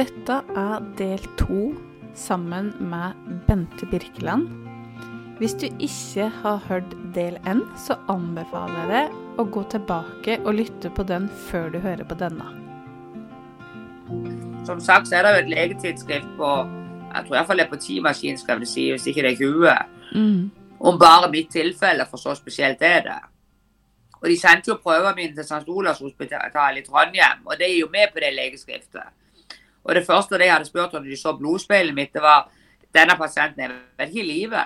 Dette er del to sammen med Bente Birkeland. Hvis du ikke har hørt del én, så anbefaler jeg deg å gå tilbake og lytte på den før du hører på denne. Som sagt så er det jo et legetidsskrift på jeg tror iallfall det er på ti maskin, skal vi si, hvis ikke det er 20. Mm. Om bare mitt tilfelle, for så spesielt er det. Og de sendte jo prøvene mine til St. Olavs hospital i Trondheim, og det er jo med på det legeskriftet. Og det første de hadde spurt når de så blodspeilet mitt, det var denne pasienten er vel ikke i live?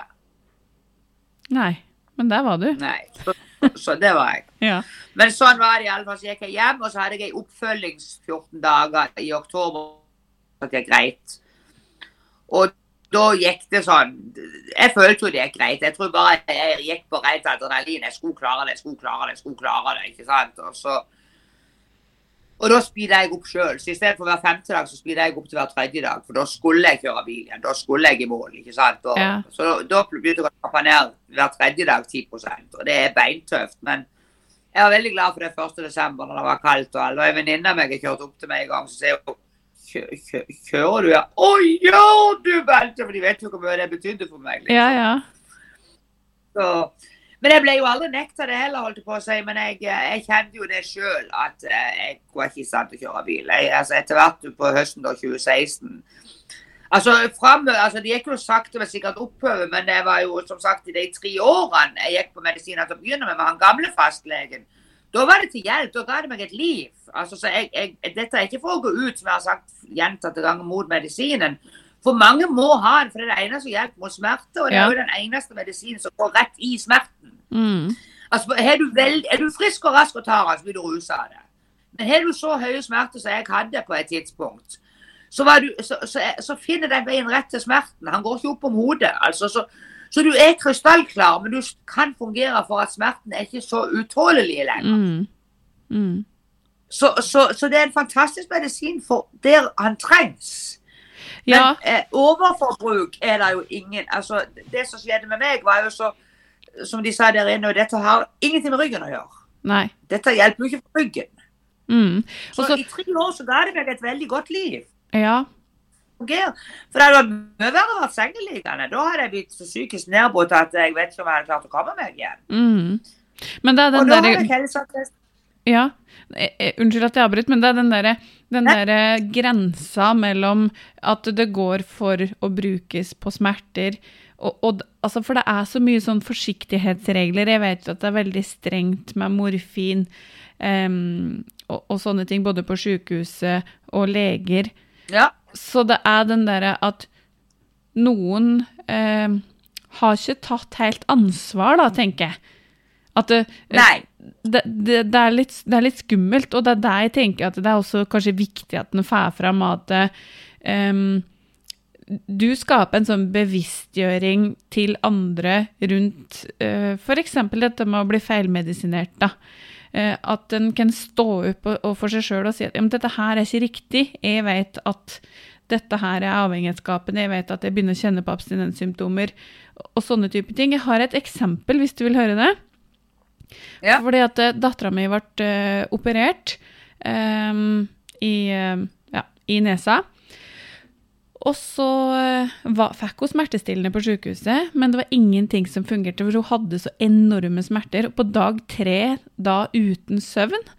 Nei, men der var du. Nei. Så, så det var jeg. Ja. Men sånn var det iallfall. Så gikk jeg hjem, og så hadde jeg en oppfølgings 14 dager i oktober. Så det er greit. Og da gikk det sånn Jeg følte jo det gikk greit. Jeg tror bare jeg gikk på rent adrenalin. Jeg skulle klare det, jeg skulle klare det, jeg skulle klare det. ikke sant? Og så og da speeda jeg opp sjøl. Så i stedet for hver femte dag, så speeda jeg opp til hver tredje dag. For da skulle jeg kjøre bil igjen. Da skulle jeg i mål. ikke sant? Og, Ja. Så da, begynte jeg å trappe ned hver tredje dag 10 Og det er beintøft. Men jeg var veldig glad for det 1. desember når det var kaldt. og alt. Og en venninne av meg har kjørt opp til meg en gang, så sier hun «Kjø- kjø- Kjører du, ja? Å, gjør du, Bente? For de vet jo hvor mye det betydde for meg. liksom. ja, ja. Så, men jeg ble jo aldri nekta det heller, holdt på å si. Men jeg, jeg kjente jo det sjøl, at eh, jeg var ikke i stand til å kjøre bil. Jeg, altså, etter hvert på høsten da, 2016 Altså, frem, altså Det gikk jo sakte, men sikkert oppover. Men det var jo som sagt i de tre årene jeg gikk på medisiner til å begynne med, med han gamle fastlegen. Da var det til hjelp. Da ga det meg et liv. Altså, så jeg, jeg, dette er ikke for å gå ut, som jeg har sagt gjentatte ganger, mot medisinen. For mange må ha den, for det er det eneste som hjelper mot smerte. Og det er jo den eneste medisinen som går rett i smerten. Mm. Altså, er, du veld, er du frisk og rask og tar den, så blir du rusa av det. Men har du så høye smerter som jeg hadde på et tidspunkt, så, var du, så, så, så finner den veien rett til smerten. Han går ikke opp om hodet. Altså, så, så du er krystallklar, men du kan fungere for at smerten er ikke så utålelig lenger. Mm. Mm. Så, så, så det er en fantastisk medisin for der han trengs. Men eh, overforbruk er det jo ingen altså, Det som skjedde med meg, var jo så Som de sa der inne, og dette har ingenting med ryggen å gjøre. Nei. Dette hjelper jo ikke for ryggen. Mm. Så så- i tre år så ga det meg et veldig godt liv. Ja. For det hadde vært mye verre å være sengeliggende. Da hadde jeg blitt så psykisk nedbrutt at jeg vet ikke om jeg hadde klart å komme meg igjen. Mm. Men det er Og da da hadde jeg helst Ja. Eh, eh, Unnskyld at jeg avbryter, men det er den derre den der grensa mellom at det går for å brukes på smerter og, og, altså For det er så mye sånn forsiktighetsregler. Jeg vet jo at det er veldig strengt med morfin um, og, og sånne ting, både på sykehuset og leger. Ja. Så det er den derre at noen um, har ikke tatt helt ansvar, da, tenker jeg. At det, Nei. Det, det, det, er litt, det er litt skummelt, og det er der jeg tenker at det er også kanskje viktig at den får fram at um, du skaper en sånn bevisstgjøring til andre rundt uh, f.eks. dette med å bli feilmedisinert. da. Eh, at en kan stå opp og, og for seg sjøl og si at dette her er ikke riktig. Jeg vet at dette her er avhengighetsskapende. Jeg vet at jeg begynner å kjenne på abstinenssymptomer og sånne type ting. Jeg har et eksempel, hvis du vil høre det. Ja. Fordi at uh, dattera mi ble eh, operert um, i, eh, ja, i nesa. Og så eh, var, fikk hun smertestillende på sykehuset, men det var ingenting som fungerte, for hun hadde så enorme smerter. Og på dag tre, da uten søvn,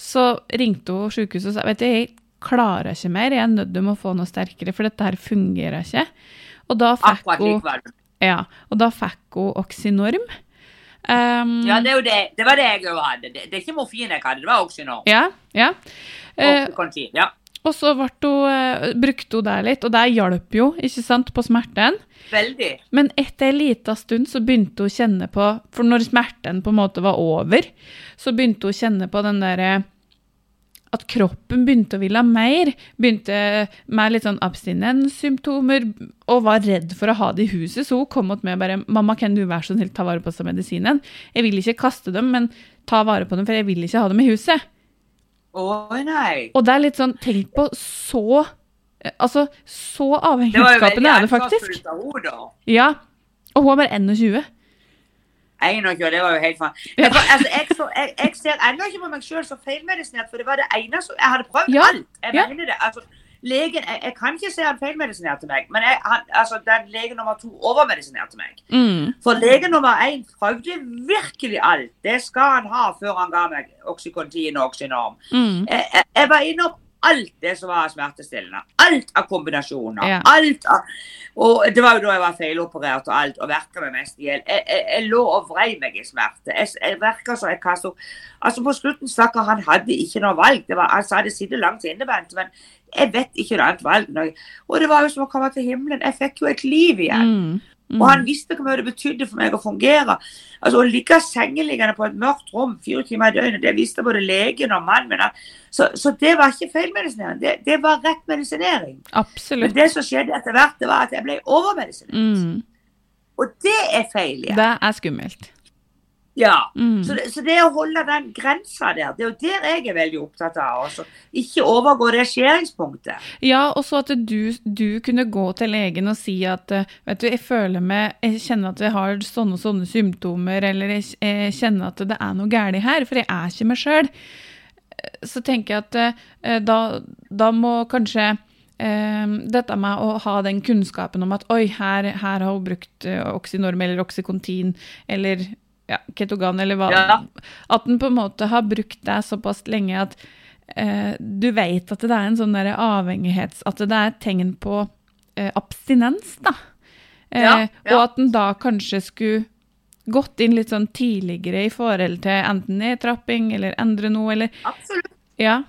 så ringte hun sykehuset og sa vet du, jeg klarer ikke mer, jeg er nødt til å få noe sterkere, for dette her fungerer ikke. Og da fikk hun, ja, og da fikk hun Oxynorm. Um, Ja, det, det. det var det jeg òg hadde. Det, det er ikke morfin jeg hadde, det var Oxynorm. ja, ja. Uh, Oxycontin, ja. og så hun, eh, brukte hun det litt, og det hjalp jo, ikke sant, på smerten. Veldig. Men etter en liten stund så begynte hun å kjenne på For når smerten på en måte var over, så begynte hun å kjenne på den derre At kroppen begynte å ville ha mer. Begynte med litt sånn abstinenssymptomer og var redd for å ha det i huset. Så hun kom mot meg og bare 'Mamma, kan du være så snill ta vare på disse medisinene?' 'Jeg vil ikke kaste dem, men ta vare på dem, for jeg vil ikke ha dem i huset'. Å nei. Og det er litt sånn Tenk på så eh, Altså, så Det var jo avhengighetsskapende er det faktisk. ansvarsfullt av henne, da. Ja. Og hun er bare 21. 21, det var jo helt faen. Jeg, altså, jeg, for, jeg, jeg ser ennå ikke på meg sjøl som feilmedisinert, for det var det eneste Jeg hadde prøvd Ja, alt. Jeg ja. mener det. Altså, legen jeg, jeg kan ikke si han feilmedisinerte meg, men jeg, han, altså, den legen nummer to overmedisinerte meg. Mm. For lege nummer én prøvde virkelig alt. Det skal han ha før han ga meg Oxycontin og Oxynorm. Mm. Jeg, jeg var innom alt det som var smertestillende. Alt av kombinasjoner. Ja. Alt av, og det var jo da jeg var feiloperert og alt, og verka meg mest i hjel. Jeg, jeg, jeg lå og vrei meg i smerte. Jeg, jeg verka så jeg opp. Altså På slutten, stakkar, han hadde ikke noe valg. Det var, han sa det sitter langt innebent, men jeg vet ikke noe annet valg. Og det var jo som å komme til himmelen. Jeg fikk jo et liv igjen. Mm. Mm. Og han visste hvor mye det betydde for meg å fungere. Altså Å ligge sengeliggende på et mørkt rom fire timer i døgnet, det visste både legen og mannen min. Så, så det var ikke feilmedisinering, det, det var rett medisinering. Absolutt. Men det som skjedde etter hvert, det var at jeg ble overmedisinert. Mm. Og det er feil Ja. Det er skummelt. Ja. Mm. Så, det, så det å holde den grensa der, det er jo der jeg er veldig opptatt av. Også. Ikke overgå det skjæringspunktet. Ja, og så at du, du kunne gå til legen og si at eh, vet du, jeg føler meg, jeg kjenner at jeg har sånne og sånne symptomer, eller jeg, jeg kjenner at det er noe galt her, for jeg er ikke meg sjøl. Så tenker jeg at eh, da, da må kanskje eh, dette med å ha den kunnskapen om at oi, her, her har hun brukt eh, Oxynorm eller Oxycontin eller ja, Ketogan eller hva Ja. At den på en måte har brukt deg såpass lenge at eh, du vet at det er en sånn der avhengighets... At det er tegn på eh, abstinens, da. Eh, ja. Og at den da kanskje skulle gått inn litt sånn tidligere i forhold til enten nedtrapping eller endre noe, eller Absolutt. Ja.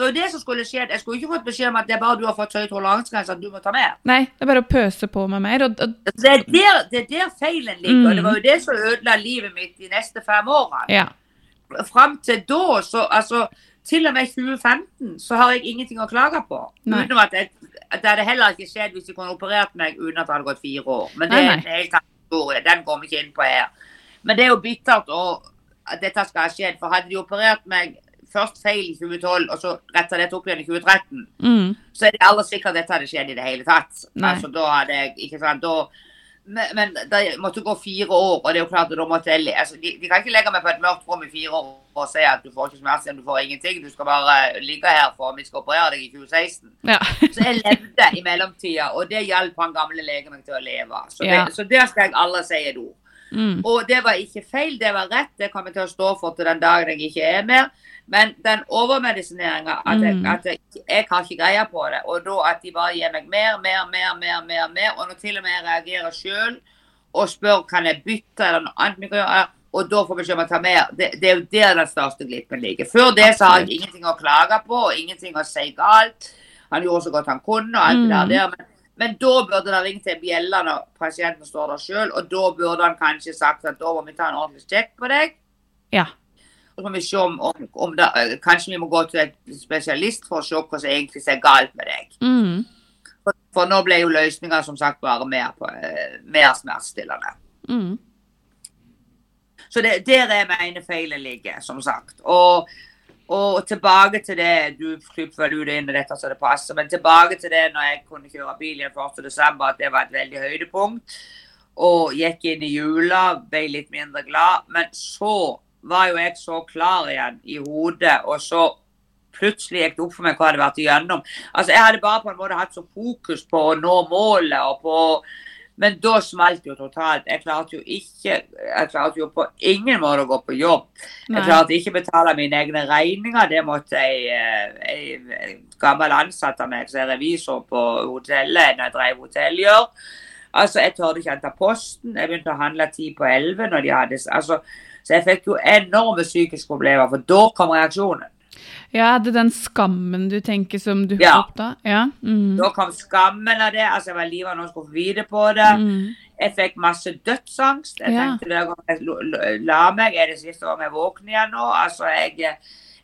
Det var jo det som skulle skje. Jeg skulle ikke fått beskjed om at det er bare du har fått så høy toleransegrense at du må ta mer. Nei, det er bare å pøse på med mer. Og, og, Det er der, det er der feilen ligger. Mm. Det Mm. var jo det som ødela livet mitt de neste fem årene. ja. Fram til da, så altså Til og med 2015 så har jeg ingenting å klage på. Nei. Utenom at, jeg, det hadde heller ikke skjedd hvis de kunne operert meg uten at det hadde gått fire år. Men det er en helt annen historie. Den går vi ikke inn på her. Men det er jo bittert at dette skal ha skjedd. For hadde de operert meg først feil i 2012, og så retta dette opp igjen i 2013, Mm, så er det aldri sikkert at dette hadde skjedd i det hele tatt. Nei. Altså, da hadde jeg, ikke sant, da, men, men det måtte gå fire år, og det er jo klart at da måtte jeg, altså, de, de kan ikke legge meg på et mørkt rom i fire år og si at du får ikke smertestillende, du får ingenting, du skal bare ligge her for vi skal operere deg i 2016. ja. Så jeg levde i mellomtida, og det hjalp han gamle legen meg til å leve. Så, Ja. det, så der skal jeg aldri si et ord. Mm, Og det var ikke feil, det var rett. Det kommer jeg til å stå for til den dagen jeg ikke er mer. Men den overmedisineringa, at, jeg, Mm. at jeg, jeg har ikke greie på det. Og da at de bare gir meg mer, mer, mer, mer, mer. mer Og når til og med jeg reagerer sjøl og spør kan jeg bytte eller noe annet vi kan gjøre, og da får beskjed om å ta mer, det, det er jo der den største glippen ligger. Før det så har jeg ingenting å klage på, og ingenting å si galt. Han gjorde så godt han kunne, og alt det der. Mm. der men men da burde det ringt til bjella når pasienten står der sjøl, og da burde han kanskje sagt at da må vi ta en ordentlig sjekk på deg. ja. Og så må vi se om, om, om det, Kanskje vi må gå til en spesialist for å se hva som egentlig er galt med deg. Mm, For, for nå ble jo løsninga som sagt bare mer, på, eh, mer smertestillende. mm, Så det, der er mener feilen ligger, som sagt. Og, og tilbake til det Du vel ut inn i dette så det passer, men tilbake til det når jeg kunne kjøre bil igjen 1.12., at det var et veldig høydepunkt. Og gikk inn i jula, ble litt mindre glad. Men så var jo jeg så klar igjen i hodet, og så plutselig gikk det opp for meg hva jeg hadde vært igjennom. Altså, Jeg hadde bare på en måte hatt så fokus på å nå målet og på Men da smalt jo totalt. Jeg klarte jo ikke Jeg klarte jo på ingen måte å gå på jobb. Jeg klarte ikke å betale mine egne regninger. Det måtte jeg, eh, gammel ansatt av meg som er revisor på hotellet når jeg drev hotell, gjøre. Altså, Jeg tørde ikke hente posten. Jeg begynte å handle ti på elleve når de hadde altså, Så jeg fikk jo enorme psykiske problemer, for da kom reaksjonen. Ja, er det den skammen du tenker som du Ja. opp da? Ja. Mm, Da kom skammen av det. altså Jeg var livredd når jeg skulle få vite på det. mm, Jeg fikk masse dødsangst. Jeg Ja. tenkte hver gang jeg la meg, er det siste gang jeg våkner igjen nå? Altså, jeg,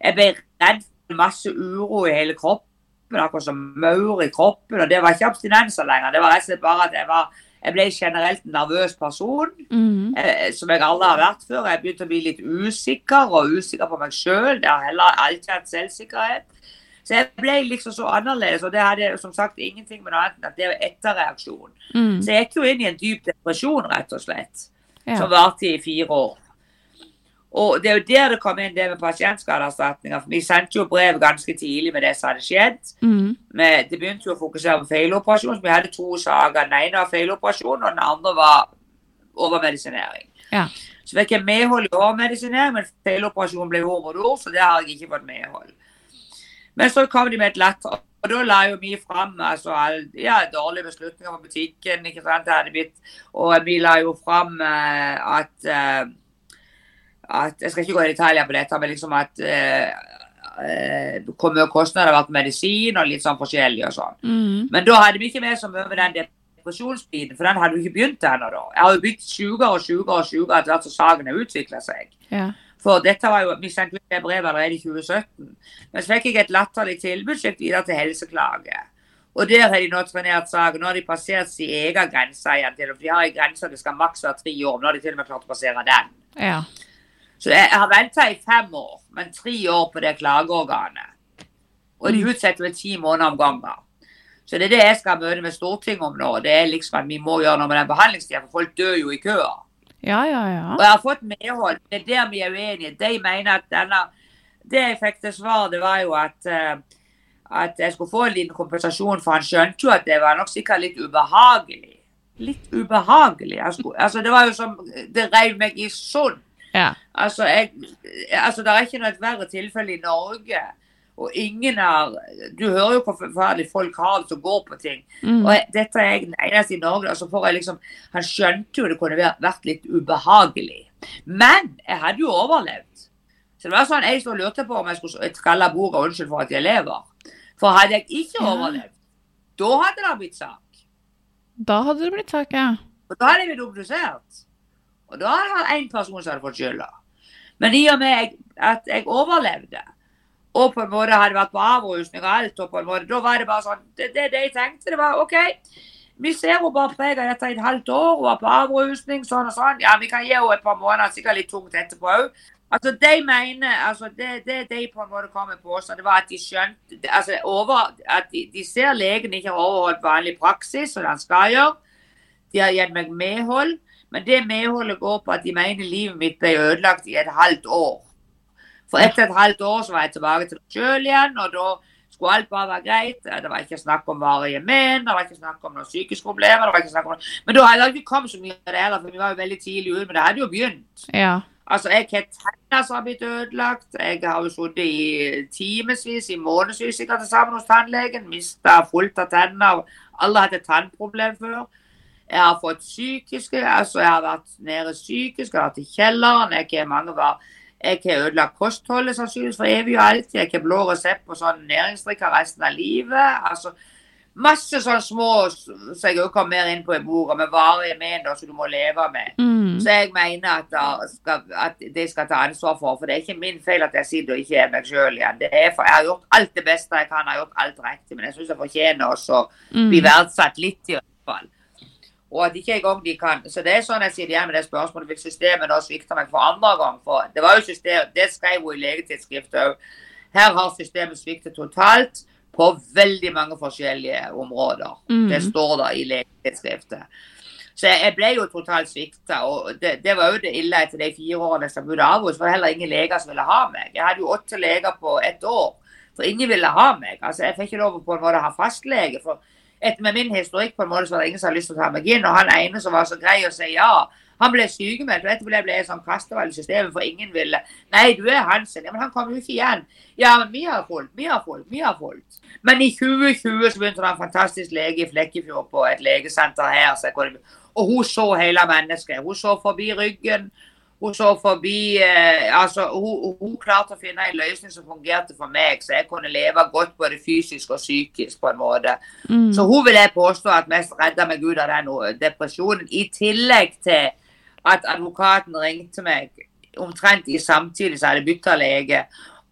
jeg ble redd for masse uro i hele kroppen, akkurat som maur i kroppen. Og det var ikke abstinenser lenger. Det var rett og slett bare at jeg var jeg ble generelt en nervøs person, mm, eh, som jeg aldri har vært før. Jeg begynte å bli litt usikker, og usikker på meg sjøl. Jeg har heller alltid hatt selvsikkerhet. Så jeg ble liksom så annerledes, og det hadde som sagt ingenting med noe annet enn at det var etterreaksjon. mm, Så jeg gikk jo inn i en dyp depresjon, rett og slett. ja. Som varte i fire år. Og det er jo der det kom inn det med pasientskadeerstatninger. For vi sendte jo brev ganske tidlig med det som hadde skjedd. Mm. Men det begynte jo å fokusere på feiloperasjon. Vi hadde to saker. Den ene var feiloperasjon, og den andre var overmedisinering. Ja. Så fikk jeg medhold i overmedisinering, men feiloperasjon ble ord mot ord, så det har jeg ikke fått medhold. Men så kom de med et latter. og da la jo vi fram altså, ja, dårlige beslutninger på butikken. ikke sant, det hadde blitt, Og vi la jo fram eh, at eh, at Jeg skal ikke gå i detaljer på dette, men liksom at eh, eh, hvor mye kostnader det har vært medisin og litt sånn forskjellig og sånn. Mm. Men da hadde vi ikke med så mye med den depresjonsbiten, for den hadde jo ikke begynt ennå da. Jeg har jo blitt sjukere og sjukere og sjukere etter hvert som saken har utvikla seg. Ja. For dette var jo, Vi sendte ut det brevet allerede i 2017. Men så fikk jeg et latterlig tilbud, gikk videre til helseklage. Og der har de nå trenert saken. Nå har de passert sin egen grense igjen. til, for De har en grense det skal maks være tre år. Nå har de til og med klart å passere den. ja. Så jeg jeg har venta i fem år, men tre år på det klageorganet. Og de utsetter med ti måneder om gangen. Så det er det jeg skal møte med Stortinget om nå. Det er liksom at vi må gjøre noe med den behandlingstida, for folk dør jo i køa. Ja, ja, ja. Og jeg har fått medhold. Det er der vi er uenige. De mener at denne Det jeg fikk til svar, det var jo at eh, at jeg skulle få en liten kompensasjon, for han skjønte jo at det var nok sikkert litt ubehagelig. Litt ubehagelig. Skulle, altså, det var jo som Det reiv meg i sund. Ja. Altså, jeg, altså, det er ikke noe et verre tilfelle i Norge. Og ingen har Du hører jo hvor forferdelig folk har det som går på ting. Mm. Og jeg, dette er jeg den eneste i Norge. altså for får jeg liksom Han skjønte jo det kunne vært, litt ubehagelig. Men jeg hadde jo overlevd. Så det var sånn jeg stod lurte på om jeg skulle kalle bordet. 'Unnskyld for at jeg lever'. For hadde jeg ikke Ja. overlevd, da hadde det blitt sak. Da hadde det blitt sak, ja. Og da hadde jeg blitt obdusert. Og da hadde det vært én person som hadde fått skylda. Men i og med at jeg overlevde, og på en måte hadde vært på avrusning og alt, og på en måte, da var det bare sånn Det det, det jeg tenkte, det var OK. Vi ser jo bare prega dette i et halvt år, hun var på avrusning, sånn og sånn. Ja, vi kan gi henne et par måneder, sikkert litt tungt etterpå òg. Altså, de mener, altså, det, det de på en måte kom med påstand, det var at de skjønte altså, over, at de, de ser legen ikke har overholdt vanlig praksis, som han skal gjøre. De har gitt meg medhold, men det medholdet går på at de mener livet mitt ble ødelagt i et halvt år. For etter et halvt år så var jeg tilbake til meg sjøl igjen, og da skulle alt bare være greit. Det var ikke snakk om varige men, det var ikke snakk om noen psykiske problemer. det var ikke snakk om... Men da hadde det ikke kommet så mye av det heller, for vi var jo veldig tidlig ute. Men det hadde jo begynt. Ja. Altså, Jeg har tenner som har blitt ødelagt. Jeg har jo sittet i timevis, i månedsvis sikkert sammen hos tannlegen. Mista fullt av tenner. Alle hadde et tannproblem før. Jeg har fått psykiske, altså jeg har vært nede psykisk, jeg har vært i kjelleren. Jeg har mange var, jeg har ødelagt kostholdet sannsynligvis for evig og alltid. Jeg har blå resept på sånn næringsdrikker resten av livet. altså Masse sånne små som jeg også kom mer inn på i boka, med varige men da, som du må leve med. Mm. Så jeg mener at, da skal, at de skal ta ansvar for. For det er ikke min feil at jeg sitter og ikke er meg sjøl igjen. Det er for, jeg har gjort alt det beste jeg kan, jeg har gjort alt riktig. Men jeg syns jeg fortjener også å bli Mm. verdsatt litt, i hvert fall. Og at ikke engang de kan Så det er sånn jeg sitter igjen med det spørsmålet hvis systemet nå svikter meg for andre gang. For det var jo systemet, det skrev hun i legetidsskriftet òg. Her har systemet sviktet totalt på veldig mange forskjellige områder. Mm. Det står da i legetidsskriftet. Så jeg ble jo totalt svikta. Og det, det var jo det ille etter de fire årene som bodde av hos. For heller ingen leger som ville ha meg. Jeg hadde jo åtte leger på ett år. For ingen ville ha meg. Altså, Jeg fikk ikke lov å på en måte ha fastlege. for etter med min historikk på en måte så var det ingen som hadde lyst til å ta meg inn. Og han ene som var så grei å si ja, han ble sykemeldt. Og etterpå ble jeg sånn kastevalg i systemet, for ingen ville. Nei, du er Hansen. Ja, men han kommer jo ikke igjen. Ja, men vi har fulgt, vi har fulgt, vi har fulgt. Men i 2020 så begynte det en fantastisk lege i Flekkefjord på et legesenter her. Og hun så hele mennesket. Hun så forbi ryggen. Hun så forbi eh, altså hun, hun klarte å finne en løsning som fungerte for meg, så jeg kunne leve godt både fysisk og psykisk. på en måte. Mm. Så hun vil jeg påstå at mest redda meg ut av den eh, depresjonen. I tillegg til at advokaten ringte meg omtrent i samtidig som jeg hadde bytta lege,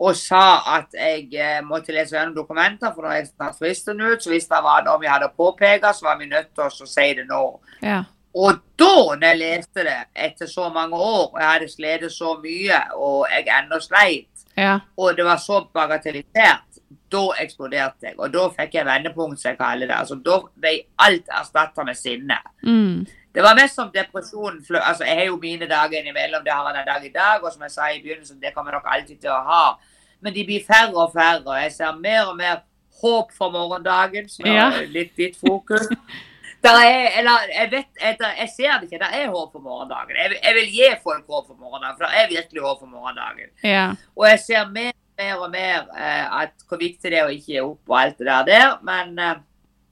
og sa at jeg eh, måtte lese gjennom dokumenter, for når jeg snart fristen ut, så hvis det var noe vi hadde påpekt, så var vi nødt til å si det nå. Ja. Og da, når jeg leste det etter så mange år, og jeg hadde slitt så mye, og jeg ennå sleit, Ja. og det var så bagatellisert, da eksploderte jeg. Og da fikk jeg vendepunkt, som jeg kaller det. Altså, da ble alt erstatta med sinne. Mm. Det var mest som depresjonen Altså, jeg har jo mine dager innimellom. Det har jeg en dag i dag. Og som jeg sa i begynnelsen, det kommer nok alltid til å ha. Men de blir færre og færre. Og jeg ser mer og mer håp for morgendagen, som er Ja. litt ditt fokus. Er, eller jeg vet, jeg, jeg ser det ikke. Det er håp for morgendagen. Jeg, jeg vil gi folk håp for morgendagen, for det er virkelig håp for morgendagen. Ja. Og jeg ser mer, mer og mer eh, at hvor viktig det er å ikke gi opp og alt det der der. Men eh,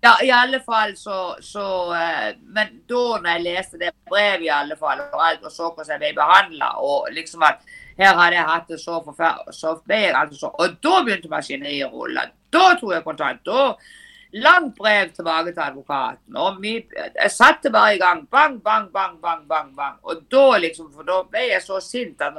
ja, i alle fall så, så eh, Men da når jeg leste det brevet i alle fall, og, alt, og så hvordan jeg ble behandla, og liksom at her hadde jeg hatt det så forferdelig, så ble jeg altså så Og da begynte maskineriet å rulle. Da tok jeg kontakt. Da Langt brev tilbake til advokaten. og vi, Jeg satte bare i gang. Bang, bang, bang, bang, bang. bang. Og da liksom, for da ble jeg så sint at,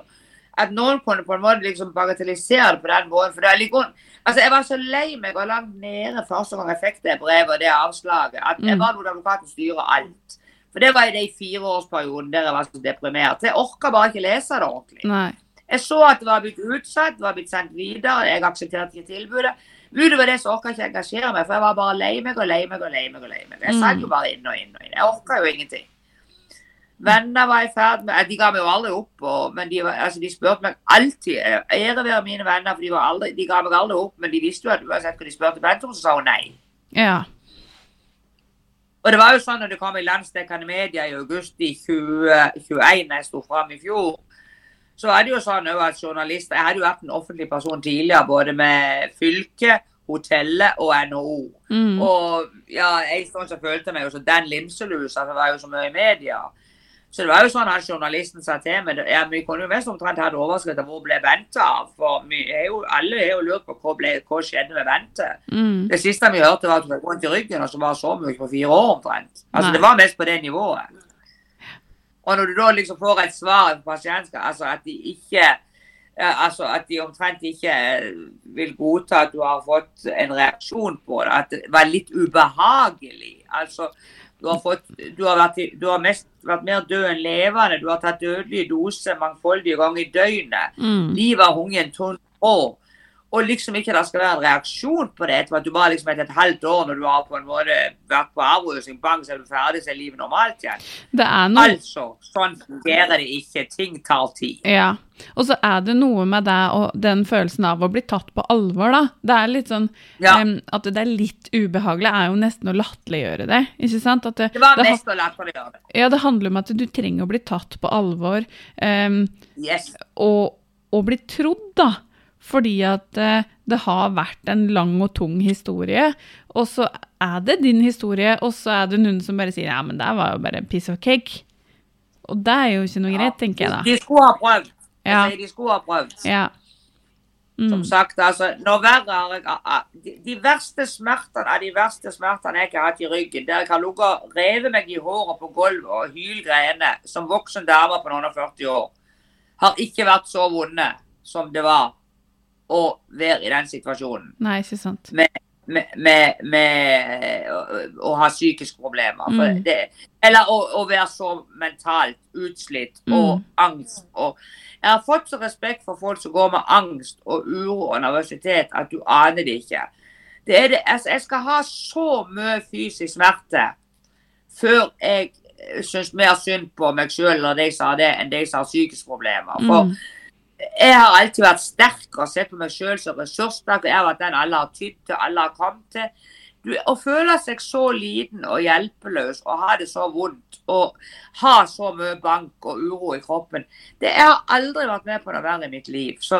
at noen kunne på en måte liksom bagatellisere det på den måten. for det er liksom, altså Jeg var så lei meg og langt nede første gang jeg fikk det brevet og det avslaget, at jeg var bare advokaten styrer alt. For det var i de fireårsperioden der jeg var så deprimert. Jeg orka bare ikke lese det ordentlig. Nei. Jeg så at det var blitt utsatt, det var blitt sendt videre. Jeg aksepterte ikke tilbudet. Utover det så orka jeg ikke engasjere meg, for jeg var bare lei meg og lei meg. og lei meg og lei meg. Jeg sang jo bare inn og inn og inn. Jeg orka jo ingenting. Venner var i ferd med De ga meg jo aldri opp, og, men de, var- altså, de spurte meg alltid. Ære være mine venner, for de, var aldri, de ga meg aldri opp, men de visste jo at uansett hva de spurte Bente så sa hun nei. Ja. Og det var jo sånn når det kom i landsdekkende media i august i 2021, da jeg sto fram i fjor, så var det jo sånn at journalister Jeg hadde jo vært en offentlig person tidligere, både med fylket, hotellet og NHO. Mm. Og ja, en stund så følte jeg meg jo som den limselusa, for det var jo så mye i media. Så det var jo sånn at journalisten sa til meg ja, Vi kunne jo mest omtrent hatt overskrift av hvor ble Bente av. For vi er jo, alle har jo lurt på hva, ble, hva skjedde med Bente. Mm. Det siste vi hørte, var at hun fikk vondt i ryggen, og så var så mye på fire år omtrent. Altså, Nei. Det var mest på det nivået. Og når du da liksom får et svar fra pasienten, altså at de ikke Altså at de omtrent ikke eh, vil godta at du har fått en reaksjon på det, at det var litt ubehagelig. Altså, du har, fått, du har, vært, du har mest vært mer død enn levende. Du har tatt dødelige doser mangfoldige ganger i døgnet. Mm. Livet har en tonn år. Og liksom ikke det skal være en reaksjon på det etter at du bare liksom etter et halvt år når du har på en måte vært på avrusning, bang, så er du ferdig, så er livet normalt igjen. Det noe Altså, sånn fungerer det ikke. Ting tar tid. Ja. Og så er det noe med det og den følelsen av å bli tatt på alvor, da. Det er litt sånn Ja. um, At det er litt ubehagelig, er jo nesten å latterliggjøre det. Ikke sant? Det, Det var det, mest å latterliggjøre det. ja, det handler om at du trenger å bli tatt på alvor. Um, Yes. og, og bli trodd, da. Fordi at eh, det har vært en lang og tung historie. Og så er det din historie, og så er det noen som bare sier ja, men det var jo bare piece of cake. Og det er jo ikke noe greit, tenker jeg da. De skulle ha prøvd. Jeg Ja. sier de skulle ha prøvd. Ja. Som Mm. sagt, altså, når verre har jeg de, de verste smertene av de verste smertene jeg har hatt i ryggen, der jeg har ligget og revet meg i håret på gulvet og hylgreiene som voksen dame på noen og 40 år, har ikke vært så vonde som det var å være i den situasjonen. Nei, ikke sant. med, med, med å, å ha psykiske problemer. Mm. det, eller å, å være så mentalt utslitt og Mm. angst. Og jeg har fått så respekt for folk som går med angst og uro og nervøsitet at du aner det ikke. Det det, altså, jeg skal ha så mye fysisk smerte før jeg syns mer synd på meg sjøl eller de som har det, enn de som har psykiske problemer. For Mm. Jeg har alltid vært sterk og sett på meg sjøl som ressurssterk. Jeg har vært den alle har tydd til, alle har kommet til. Du, å føle seg så liten og hjelpeløs og ha det så vondt og ha så mye bank og uro i kroppen, det jeg har aldri vært med på noe verre i mitt liv. Så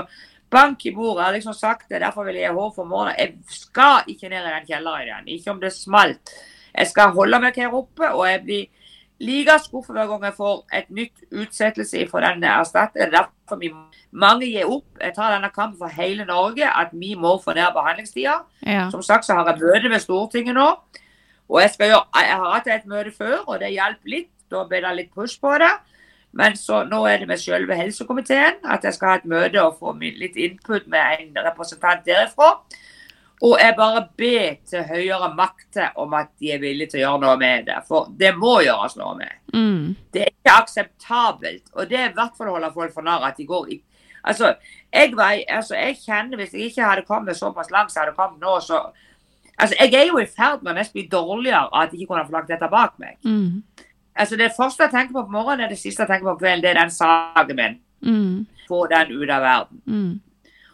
bank i bordet. Jeg har liksom sagt det, derfor vil jeg hår for morgenen. Jeg skal ikke ned i den kjelleren igjen. Ikke om det smalt. Jeg skal holde meg her oppe, og jeg blir like skuffet hver gang jeg får et nytt utsettelse fra den erstatter. Er derfor vi mange gir opp. Jeg tar denne kampen for hele Norge, at vi må få ned behandlingstida. Ja. Som sagt så har jeg møte med Stortinget nå. Og jeg, skal gjøre, jeg har hatt et møte før, og det hjalp litt. Da ble det litt push på det. Men så nå er det med selve helsekomiteen at jeg skal ha et møte og få litt input med en representant derifra. Og jeg bare ber til høyere makter om at de er villige til å gjøre noe med det. For det må gjøres noe med. Mm. Det er ikke akseptabelt. Og det er i hvert fall å holde folk for narr at de går i Altså, jeg, var, altså, jeg kjenner Hvis jeg ikke hadde kommet såpass langt som jeg hadde kommet nå, så Altså, jeg er jo i ferd med å nesten bli dårligere av at jeg ikke kunne få lagt dette bak meg. Mm. Altså Det første jeg tenker på på morgenen, er det siste jeg tenker på på kvelden. Det er den saken min. Mm. Få den ut av verden. Mm.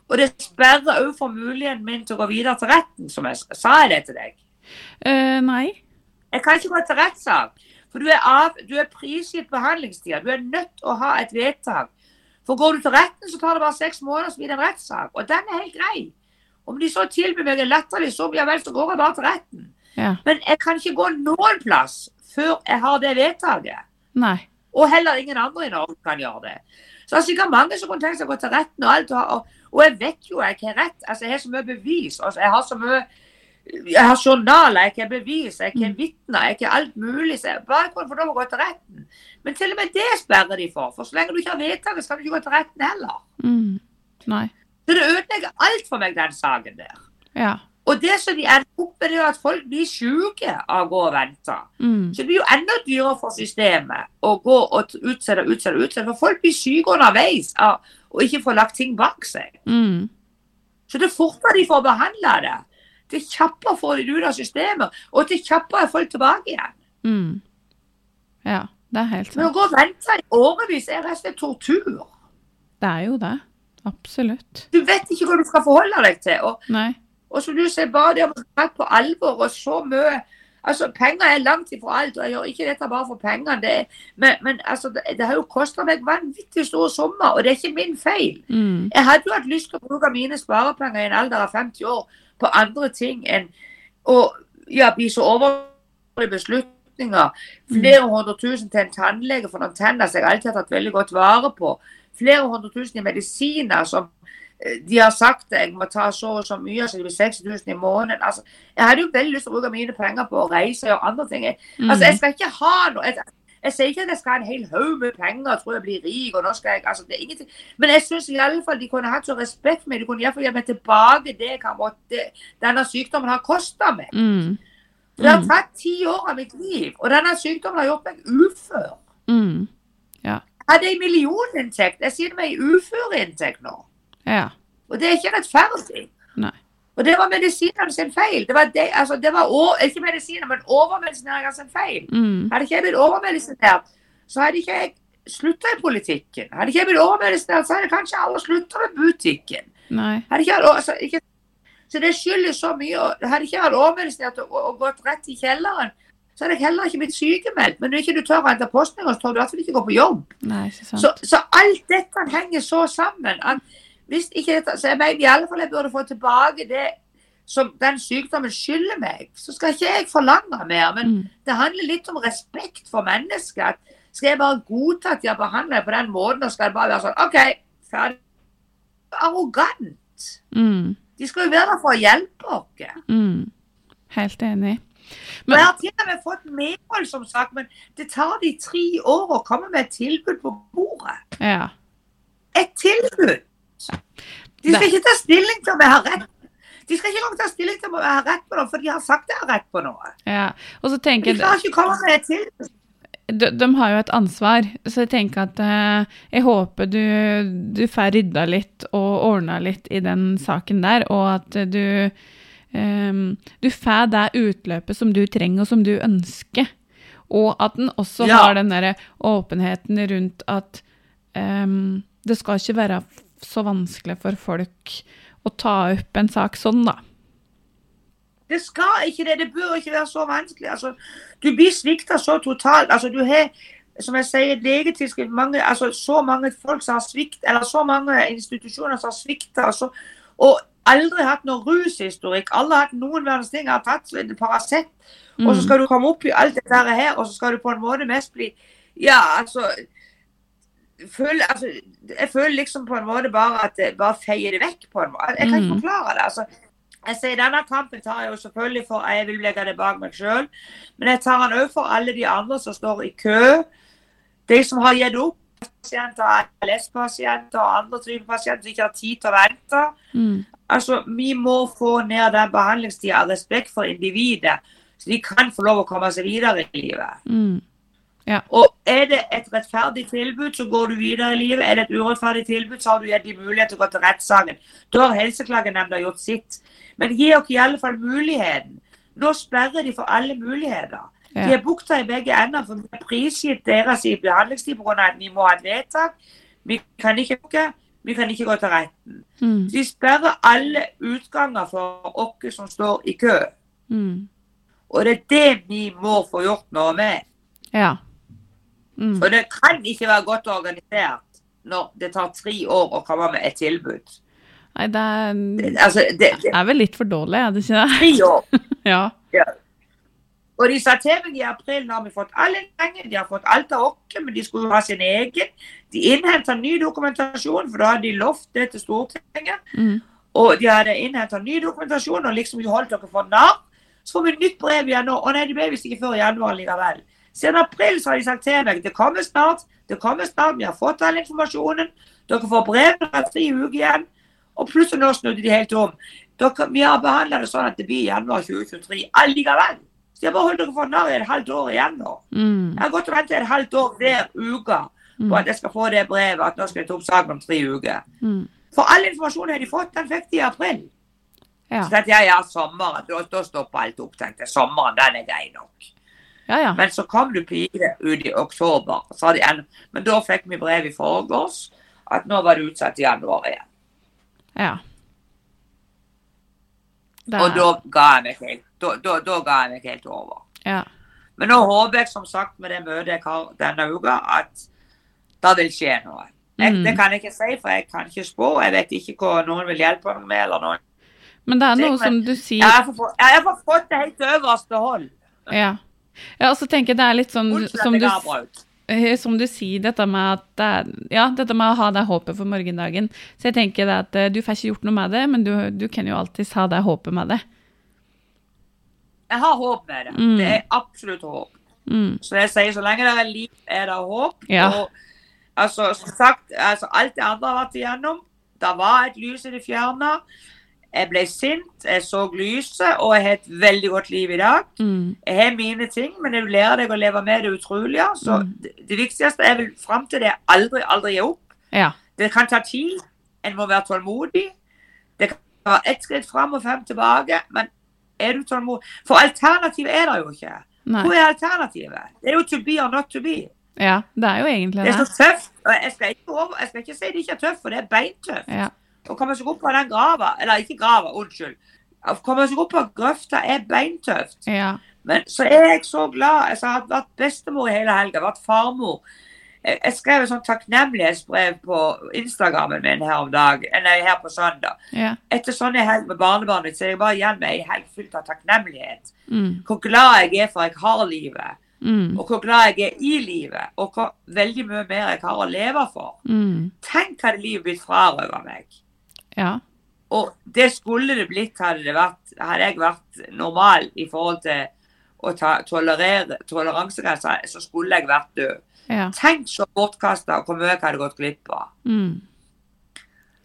Og det sperrer òg for muligheten min til å gå videre til retten, som jeg sa jeg det til deg. Uh, nei. Jeg kan ikke gå til rettssak. For du er, av, du er prisgitt behandlingstida. Du er nødt til å ha et vedtak. For går du til retten, så tar det bare seks måneder, så blir det en rettssak. Og den er helt grei. Om de så tilbyr meg en latterlig sum, ja vel, så går jeg bare til retten. Ja. Men jeg kan ikke gå noen plass før jeg har det vedtaket. Nei. Og heller ingen andre i Norge kan gjøre det. Så det er sikkert mange som kunne tenkt seg å gå til retten og alt. Og, og, jeg vet jo jeg har rett. Altså, jeg har så mye bevis. Altså, jeg har så mye jeg har journaler, jeg har bevis, jeg har vitner, jeg har alt mulig. Så jeg bare kan få lov å gå til retten. Men til og med det sperrer de for. For så lenge du ikke har vedtaket, skal du ikke gå til retten heller. Mm. Nei. Så det ødelegger alt for meg, den saken der. Ja. Og det som de ender opp med, er at folk blir syke av å gå og vente. Mm. Så det blir jo enda dyrere for systemet å gå og utsette og utsette. utsette, For folk blir syke underveis av å ikke få lagt ting bak seg. Mm. Så det fortere de får behandla det, det kjappere får de det ut av systemet. Og det kjappere er folk tilbake igjen. Mm. Ja, det er helt Men å gå og vente i årevis er rett og slett tortur. Det er jo det. Absolutt. Du vet ikke hva du skal forholde deg til. Og, Nei. Og som du sier, bare det å bli tatt på alvor og så mye Altså, Penger er langt ifra alt, og jeg gjør ikke dette bare for pengene. Det, men men altså, det, det har jo kosta meg vanvittig store summer, og det er ikke min feil. Mm. Jeg hadde jo hatt lyst til å bruke mine sparepenger i en alder av 50 år på andre ting enn å ja, bli så over i beslutninger. Flere hundre tusen til en tannlege for noen tenner som jeg alltid har tatt veldig godt vare på. Flere hundre tusen i medisiner som de har sagt at jeg må ta så og så mye, så det blir 60 000 i måneden. Altså, jeg hadde jo veldig lyst til å bruke mine penger på å reise og andre ting. Jeg, altså, jeg skal ikke ha noe jeg, jeg sier ikke at jeg skal ha en hel haug med penger og tror jeg blir rik. og nå skal jeg, altså det er ingenting. Men jeg syns de kunne hatt så respekt for meg. De kunne iallfall gitt meg tilbake det jeg har måttet, denne sykdommen har kosta meg. Mm. Det har tatt ti år av mitt liv, og denne sykdommen har gjort meg ufør. Mm. Hadde jeg millioninntekt, jeg sitter meg uføreinntekt nå. Ja. Og det er ikke rettferdig. Nei. Og det var medisinene sin feil. Det var, de, altså, det var over, ikke medisiner, men overmedisineringa sin feil. Mm. Hadde ikke jeg blitt overmedisinert, så hadde ikke jeg slutta i politikken. Hadde ikke jeg blitt overmedisinert, så hadde jeg kanskje aldri slutta med butikken. Ikke, altså, ikke, så det skyldes så mye. og Hadde ikke jeg vært overmedisinert og, og, gått rett i kjelleren, så hadde jeg heller ikke blitt sykemeldt. Men når ikke du tør å hente post engang, så tør du i hvert fall ikke gå på jobb. Nei. Så, så alt dette henger så sammen. At hvis ikke dette, så jeg mener i alle fall jeg burde få tilbake det som den sykdommen skylder meg. Så skal ikke jeg forlange mer. Men Mm. det handler litt om respekt for mennesket. Skal jeg bare godta at de har behandlet meg på den måten, og skal jeg bare være sånn OK, ferdig. Arrogant. Mm. De skal jo være der for å hjelpe oss. Mm. Helt enig. Men, jeg har til og med fått medhold, som sagt, men det tar de tre år å komme med et tilbud på bordet. Ja. et tilbud. De skal ikke ta stilling til om jeg har rett. De skal ikke ta stilling til om jeg har rett på noe, for de har sagt jeg har rett på noe. ja. Og så tenker De klarer ikke å komme med tilbud. de, de har jo et ansvar, så jeg tenker at eh, jeg håper du, du får rydda litt og ordna litt i den saken der, og at du ehm, du får det utløpet som du trenger og som du ønsker. Og at den også Ja. har den der åpenheten rundt at ehm, det skal ikke være så vanskelig for folk å ta opp en sak sånn, da. Det skal ikke det. Det bør ikke være så vanskelig. Altså, du blir svikta så totalt. Altså, du har, som jeg sier, legetidsskrift, mange, altså, så mange folk som har svikt, eller så mange institusjoner som har svikta, og, og aldri hatt noen rushistorikk. Alle har hatt noen verdens ting, har tatt Paracet, og så skal du komme opp i alt dette her, og så skal du på en måte mest bli Ja, altså føler, altså, jeg føler liksom på en måte bare at det bare feier det vekk. på en måte. Jeg kan ikke Mm. forklare det. altså. Jeg sier Denne kampen tar jeg jo selvfølgelig for jeg vil legge det bak meg sjøl, men jeg tar den òg for alle de andre som står i kø. De som har gitt opp. Pasienter, ALS-pasienter og andre typer pasienter som ikke har tid til å vente. Mm. Altså, Vi må få ned den behandlingstida av respekt for individet, så de kan få lov å komme seg videre i livet. Mm. Og Er det et rettferdig tilbud, så går du videre i livet. Er det et urettferdig tilbud, så har du gitt dem mulighet til å gå til rettssaken. Da har Helseklagenemnda gjort sitt. Men gi dere i alle fall muligheten. Nå sperrer de for alle muligheter. Ja. De er bukta i begge ender, for vi har prisgitt deres i behandlingstid pga. at vi må ha et vedtak. Vi kan ikke, vi kan ikke gå til retten. Mm. De sperrer alle utganger for oss som står i kø. Mm. Og det er det vi må få gjort noe med. Ja. Mm. For det kan ikke være godt organisert når det tar tre år å komme med et tilbud. Nei, det er, Det- Altså, det, det er vel litt for dårlig, er det ikke det? tre år. Ja. Og de sa til meg i april, nå har vi fått alle pengene, de har fått alt av oss, men de skulle ha sin egen. De innhenta ny dokumentasjon, for da hadde de lovt det til Stortinget. Mm. Og de hadde innhenta ny dokumentasjon, og liksom holdt dere for narr. Så får vi nytt brev igjen nå. Å nei, de ble visst ikke før i januar likevel. Siden april så har de sagt til meg det kommer snart, det kommer snart, vi har fått all informasjonen. Dere får brev om tre uker igjen. Og plutselig nå snudde de helt om. Dere, vi har behandla det sånn at det blir januar 2023 allikevel. Så jeg bare holder dere for narr i et halvt år igjen nå. Mm. Jeg har gått og ventet et halvt år hver uke på at jeg skal få det brevet at nå skal jeg ta opp saken om tre uker. Mm. For all informasjonen har de fått, den fikk de i april. Ja. Så tenkte jeg ja, sommeren, da, da stopper alt opp, tenkte jeg. Sommeren, den er grei nok. Ja, ja. Men så kom du pike ut i oktober. Men da fikk vi brev i forgårs at nå var det utsatt i januar igjen. ja. Det Og da ga helt, da, da, da ga jeg meg helt over. ja. Men nå håper jeg som sagt med det møtet jeg har denne uka, at det vil skje noe. Jeg, Mm. Det kan jeg ikke si, for jeg kan ikke spå. Jeg vet ikke hva noen vil hjelpe meg med. eller noen. Men det er noe Men- som du sier jeg har fått det helt øverste hold. Ja. Ja og så tenker jeg det er litt sånn som du, eh, som du sier, dette med at er, Ja, dette med å ha det håpet for morgendagen. Så jeg tenker det at eh, du får ikke gjort noe med det, men du, du kan jo alltids ha det håpet med det. Jeg har håp med det. Mm. Det er absolutt håp. Mm. Så jeg sier så lenge det er liv, er det håp. Ja. Og altså, som sagt, altså, alt det andre har vært igjennom, det var et lys i det fjerne. Jeg ble sint, jeg så lyset, og jeg har et veldig godt liv i dag. Mm. Jeg har mine ting, men jeg lærer deg å leve med det utrolige. Så Mm. det, det viktigste er vel fram til det aldri, aldri gi opp. Ja. Det kan ta tid. En må være tålmodig. Det kan være ett skritt fram og fem tilbake, men er du tålmodig For alternativet er det jo ikke. Nei. Hvor er alternativet? Det er jo to be or not to be. Ja, det er jo egentlig Det Det er så tøft. og Jeg skal ikke, over, jeg skal ikke si det ikke er tøft, for det er beintøft. Ja. Å komme seg opp av den grava, eller ikke grava, unnskyld. Å komme seg opp av grøfta er beintøft. Ja. Men så er jeg så glad. Altså, jeg har vært bestemor i hele helga, vært farmor. Jeg, jeg skrev et sånt takknemlighetsbrev på Instagrammen min her om dag, eller her på søndag. Ja. Etter sånn en helg med barnebarnet mitt, så er jeg bare igjen med ei helg fylt av takknemlighet. Mm. Hvor glad jeg er for jeg har livet, Mm. og hvor glad jeg er i livet, og hvor veldig mye mer jeg har å leve for. Mm. Tenk hadde livet mitt frarøver meg. Ja. Og det skulle det blitt hadde, det vært, hadde jeg vært normal i forhold til å ta, tolerere toleransegrensa, så skulle jeg vært død. Ja. Tenk så bortkasta hvor mye jeg hadde gått glipp av. Mm.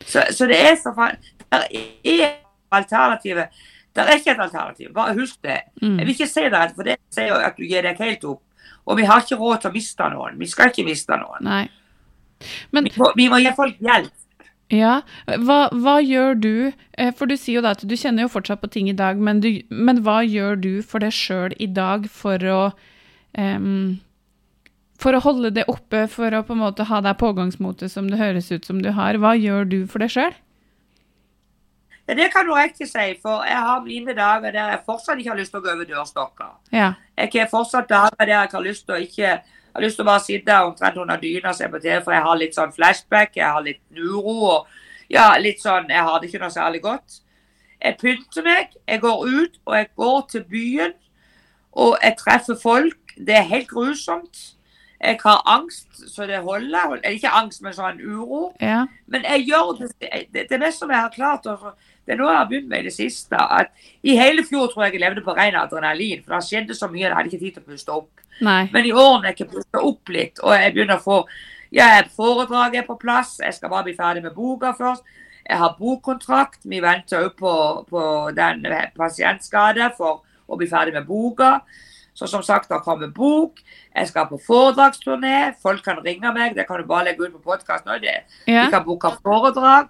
Så, så det er så faen Det er alternativet. Det er ikke et alternativ. Bare husk det. Mm. Jeg vil ikke si det, for det sier jo at du gir deg helt opp. Og vi har ikke råd til å miste noen. Vi skal ikke miste noen. Nei. Men Vi må, vi må gi folk hjelp. Ja, hva, hva gjør du? eh, For du sier jo da at du kjenner jo fortsatt på ting i dag, men, du, men hva gjør du for deg sjøl i dag for å um, For å holde det oppe, for å på en måte ha det pågangsmotet som det høres ut som du har. Hva gjør du for deg sjøl? Ja, det kan du riktig si, for jeg har mine dager der jeg fortsatt ikke har lyst til å gå over dørstokker. Ja. Jeg har fortsatt dager der jeg har lyst til å ikke jeg har lyst til å bare sitte omtrent under dyna og se på TV, for jeg har litt sånn flashback, jeg har litt uro og ja, litt sånn Jeg har det ikke noe særlig godt. Jeg pynter meg, jeg går ut, og jeg går til byen, og jeg treffer folk. Det er helt grusomt. Jeg har angst så det holder. Ikke angst, men sånn uro. Ja. Men jeg gjør det, det, det mest som jeg har klart. å- Det er noe jeg har begynt med i det siste. at I hele fjor tror jeg jeg levde på ren adrenalin. For det skjedde så mye, jeg hadde ikke tid til å puste opp. Nei. Men i årene jeg ikke puste opp litt, og jeg begynner å få ja, Foredraget er på plass, jeg skal bare bli ferdig med boka først. Jeg har bokkontrakt. Vi venter òg på, på den pasientskade for å bli ferdig med boka. Så som sagt, det kommer bok. Jeg skal på foredragsturné. Folk kan ringe meg. Det kan du bare legge ut på podkast nå. det- Ja. Kan booke foredrag.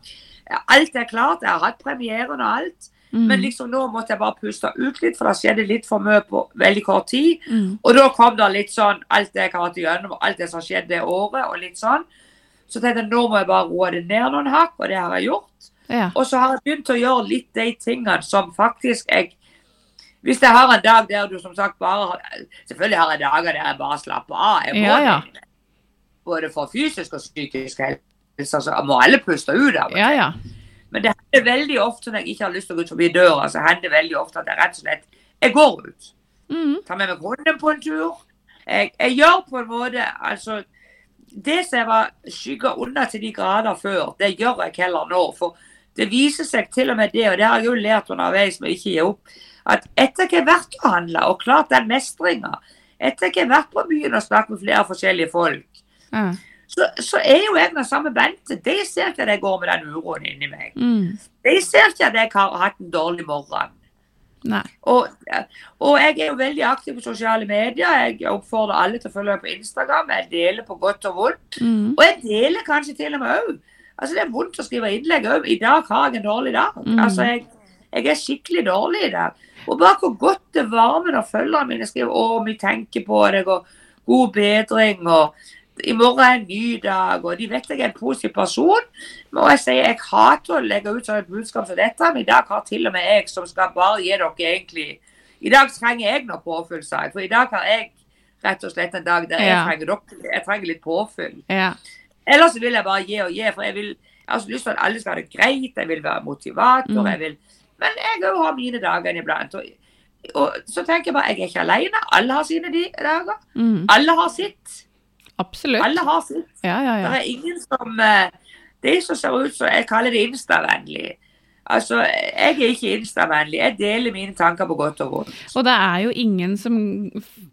Alt er klart. Jeg har hatt premieren og alt. Mm. Men liksom nå måtte jeg bare puste ut litt, for det skjedde litt for mye på veldig kort tid. Mm. Og da kom det litt sånn alt det jeg har hatt igjennom, alt det som skjedde det året, og litt sånn. Så tenkte jeg nå må jeg bare roe det ned noen hakk, og det har jeg gjort. Ja. Og så har jeg begynt å gjøre litt de tingene som faktisk jeg Hvis jeg har en dag der du som sagt bare har Selvfølgelig har jeg dager der jeg bare slapper av. Jeg må Ja, ja. Både for fysisk og psykisk helse. Så må alle puste ut av og ja, ja. Men det hender veldig ofte når jeg ikke har lyst til å gå ut forbi døra, så hender det veldig ofte at jeg rett og slett jeg går ut. Mm. Tar med meg hunden på en tur. Jeg, jeg gjør på en måte altså Det som jeg var skygga unna til de grader før, det gjør jeg heller nå. For det viser seg til og med det, og det har jeg jo lært underveis med ikke gi opp, at etter jeg har vært og handla og klart den mestringa, etter jeg har vært på byen og snakket med flere forskjellige folk, Ja. Så, så er jo jeg den samme Bente. De ser ikke at jeg går med den uroen inni meg. Mm. De ser ikke at jeg har hatt en dårlig morgen. Og, og jeg er jo veldig aktiv på sosiale medier. Jeg oppfordrer alle til å følge meg på Instagram. Jeg deler på godt og vondt. Mm. Og jeg deler kanskje til og med òg. Altså, det er vondt å skrive innlegg òg. I dag har jeg en dårlig dag. Mm. Altså, jeg, jeg er skikkelig dårlig i dag. Og bare hvor godt det varmer når følgerne mine skriver 'Å, vi tenker på deg', og 'god bedring', og 'i morgen er en ny dag', og de vet jeg er en positiv person. Og jeg sier jeg hater å legge ut sånn et budskap som dette, men i dag har til og med jeg, som skal bare gi dere egentlig I dag trenger jeg noe påfyll, sa jeg. For i dag har jeg rett og slett en dag der jeg, Ja. trenger, dere, jeg trenger litt påfyll. Ja. Ellers vil jeg bare gi og gi, for jeg vil jeg har så lyst til at alle skal ha det greit, jeg vil være motivator, Mm. jeg vil Men jeg òg har mine dager iblant. Og, og så tenker jeg bare jeg er ikke alene. Alle har sine dager. Mm. Alle har sitt. Absolutt. Alle har sitt. Ja, ja, ja. Det er ingen som eh, De som ser ut som Jeg kaller det instavennlig. Altså, jeg er ikke instavennlig. Jeg deler mine tanker på godt og vondt. Og det er jo ingen som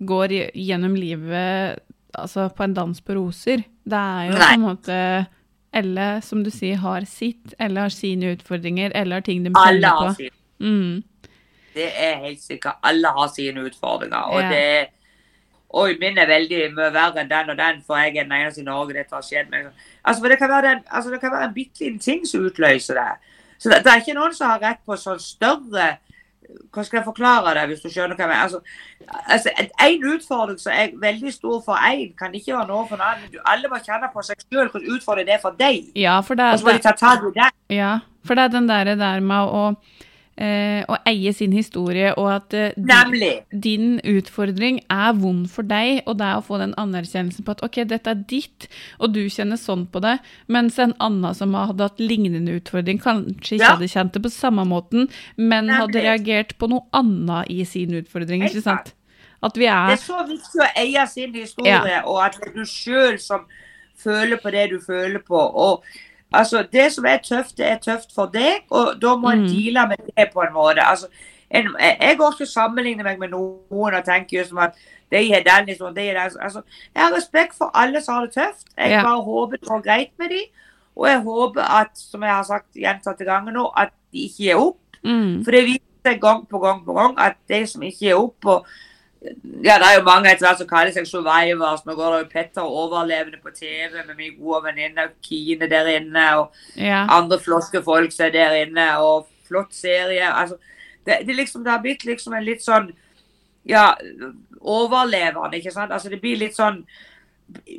går gjennom livet altså, på en dans på roser. Det er jo Nei. på en måte Alle, som du sier, har sitt, eller har sine utfordringer, eller har ting de Alle har på. sine. Mm. Det er helt sikkert. Alle har sine utfordringer. Og Ja. det Oi, min er veldig mye verre enn den og den, for jeg er den eneste i Norge dette har skjedd med. Altså, det kan være, den, altså, det kan være en bitte liten ting som utløser det. Så det, det er ikke noen som har rett på sånn større Hva skal jeg forklare det, hvis du skjønner hva jeg mener? Altså, altså, en- en utfordring som er veldig stor for én, kan ikke være noe for en annen. Du, alle må kjenne på seg sjøl hvordan utfordring det er for deg. Ja, for det Og så må de ta tak i det. ja, for det er den der, der med å, eh, å eie sin historie, og at eh, din, din utfordring er vond for deg, og det er å få den anerkjennelsen på at ok, dette er ditt, og du kjenner sånn på det, mens en annen som hadde hatt lignende utfordring, kanskje ikke Ja. hadde kjent det på samme måten, men hadde reagert på noe annet i sin utfordring, ikke sant? At vi Det er er så viktig å eie sin historie, og at det er du sjøl som føler på det du føler på. Og altså, Det som er tøft, det er tøft for deg, og da må en Mm. deale med det på en måte. Altså, en, jeg går ikke og sammenligner meg med noen og tenker jo som at de er den liksom, de er den. Altså, jeg har respekt for alle som har det tøft. Jeg Ja. bare håper det går greit med dem. Og jeg håper at, som jeg har sagt gjentatte ganger nå, at de ikke gir opp. mm, For det viser seg gang på gang på gang at de som ikke gir opp og ja, Det er jo mange etter hvert som kaller seg survivors. Nå går det jo Petter overlevende på TV med min gode venninne Kine der inne. og ja. andre flotte folk som er der inne, og flott serie. Altså, det, det, liksom, det har blitt liksom en litt sånn ja, overlevende, ikke sant. Altså, det blir litt sånn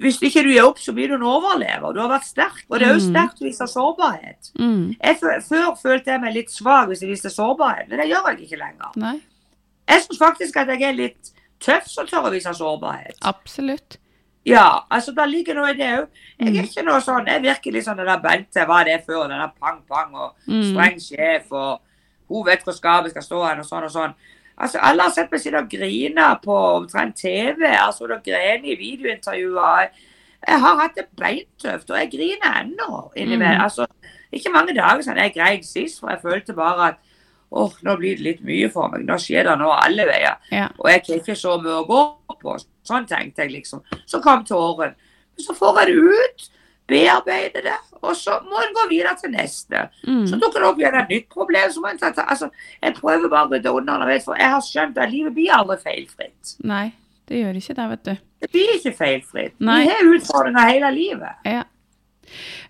Hvis ikke du gir opp, så blir du en overlever. Du har vært sterk. Og det er jo Mm. sterkt å vise sårbarhet. Mm, Jeg, før følte jeg meg litt svak hvis jeg viste sårbarhet, men det gjør jeg ikke lenger. nei, Jeg syns faktisk at jeg er litt tøff som tør å vise sårbarhet. absolutt. Ja, altså det ligger noe i det òg. Jeg Mm. er ikke noe sånn, jeg virker litt sånn den der Bente, hva er det før? Den der pang-pang og Mm, streng sjef, og hun vet hvor skapet skal stå hen, og sånn og sånn. Altså, Alle har sett meg sitte og grine på omtrent TV. altså da griner i videointervjuer. Jeg, jeg har hatt det beintøft, og jeg griner ennå innimellom. Mm. Altså, ikke mange dager siden jeg grein sist, for jeg følte bare at åh, nå blir det litt mye for meg. Nå skjer det noe alle veier. ja. Og jeg har ikke så mye å gå på. Sånn tenkte jeg liksom. Så kom tåren. Men så får jeg det ut, bearbeider det, og så må en gå videre til neste. Mm, Så dukker det opp igjen et nytt problem. Så må en ta, ta, altså, jeg prøver bare å rydde unna underveis, for jeg har skjønt at livet blir aldri feilfritt. nei, det gjør ikke det, vet du. Det blir ikke feilfritt. Nei. Vi har utfordringer hele livet. Ja.